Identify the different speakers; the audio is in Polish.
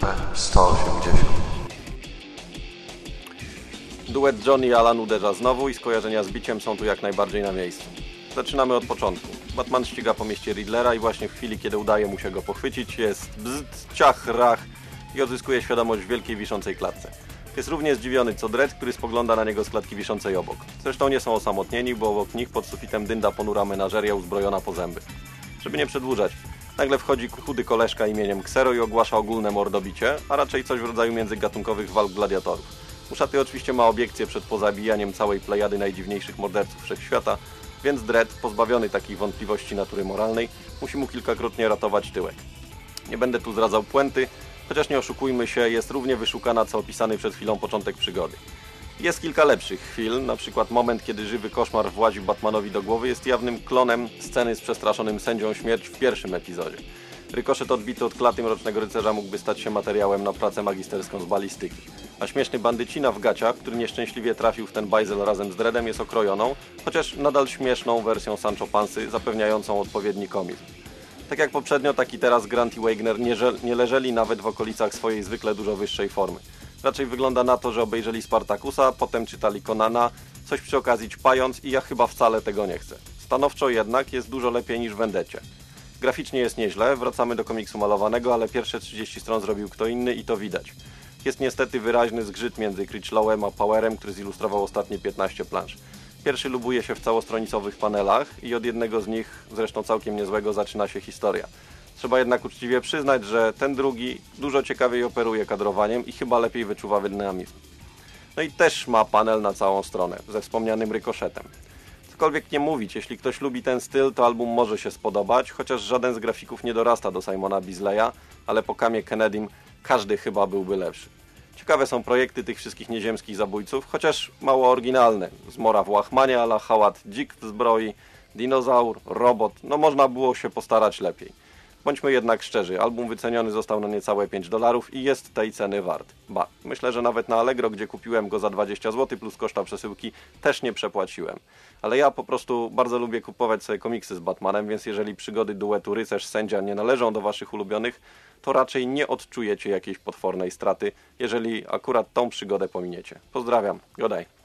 Speaker 1: P180.
Speaker 2: Duet Johnny i Alan uderza znowu i skojarzenia z biciem są tu jak najbardziej na miejscu. Zaczynamy od początku. Batman ściga po mieście Riddlera i właśnie w chwili, kiedy udaje mu się go pochwycić, jest bzd, ciach, rach i odzyskuje świadomość w wielkiej wiszącej klatce. Jest równie zdziwiony co Dredd, który spogląda na niego z klatki wiszącej obok. Zresztą nie są osamotnieni, bo obok nich pod sufitem dynda ponura menażeria uzbrojona po zęby. Żeby nie przedłużać, nagle wchodzi chudy koleżka imieniem Xero i ogłasza ogólne mordobicie, a raczej coś w rodzaju międzygatunkowych walk gladiatorów. Uszaty oczywiście ma obiekcję przed pozabijaniem całej plejady najdziwniejszych morderców wszechświata, więc Dredd, pozbawiony takich wątpliwości natury moralnej, musi mu kilkakrotnie ratować tyłek. Nie będę tu zdradzał puenty, chociaż nie oszukujmy się, jest równie wyszukana co opisany przed chwilą początek przygody. Jest kilka lepszych chwil, na przykład moment, kiedy żywy koszmar właził Batmanowi do głowy jest jawnym klonem sceny z przestraszonym sędzią śmierć w pierwszym epizodzie. Rykoszet odbity od klaty Mrocznego Rycerza mógłby stać się materiałem na pracę magisterską z balistyki. A śmieszny bandycina w gaciach, który nieszczęśliwie trafił w ten bajzel razem z Dreadem jest okrojoną, chociaż nadal śmieszną wersją Sancho Pansy zapewniającą odpowiedni komizm. Tak jak poprzednio, tak i teraz Grant i Wagner nie, nie leżeli nawet w okolicach swojej zwykle dużo wyższej formy. Raczej wygląda na to, że obejrzeli Spartakusa, potem czytali Conana, coś przy okazji ćpając i ja chyba wcale tego nie chcę. Stanowczo jednak jest dużo lepiej niż w Vendecie. Graficznie jest nieźle, wracamy do komiksu malowanego, ale pierwsze 30 stron zrobił kto inny i to widać. Jest niestety wyraźny zgrzyt między Critchlowem a Powerem, który zilustrował ostatnie 15 plansz. Pierwszy lubuje się w całostronicowych panelach i od jednego z nich, zresztą całkiem niezłego, zaczyna się historia. Trzeba jednak uczciwie przyznać, że ten drugi dużo ciekawiej operuje kadrowaniem i chyba lepiej wyczuwa dynamizm. No i też ma panel na całą stronę, ze wspomnianym rykoszetem. Cokolwiek nie mówić, jeśli ktoś lubi ten styl, to album może się spodobać, chociaż żaden z grafików nie dorasta do Simona Bisleya, ale po Kamie Kennedym każdy chyba byłby lepszy. Ciekawe są projekty tych wszystkich nieziemskich zabójców, chociaż mało oryginalne. Zmora w łachmanie ala hałat, dzik w zbroi, dinozaur, robot, no można było się postarać lepiej. Bądźmy jednak szczerzy, album wyceniony został na niecałe 5 dolarów i jest tej ceny wart. Ba, myślę, że nawet na Allegro, gdzie kupiłem go za 20 zł plus koszta przesyłki, też nie przepłaciłem. Ale ja po prostu bardzo lubię kupować sobie komiksy z Batmanem, więc jeżeli przygody duetu rycerz-sędzia nie należą do waszych ulubionych, to raczej nie odczujecie jakiejś potwornej straty, jeżeli akurat tą przygodę pominiecie. Pozdrawiam, godaj.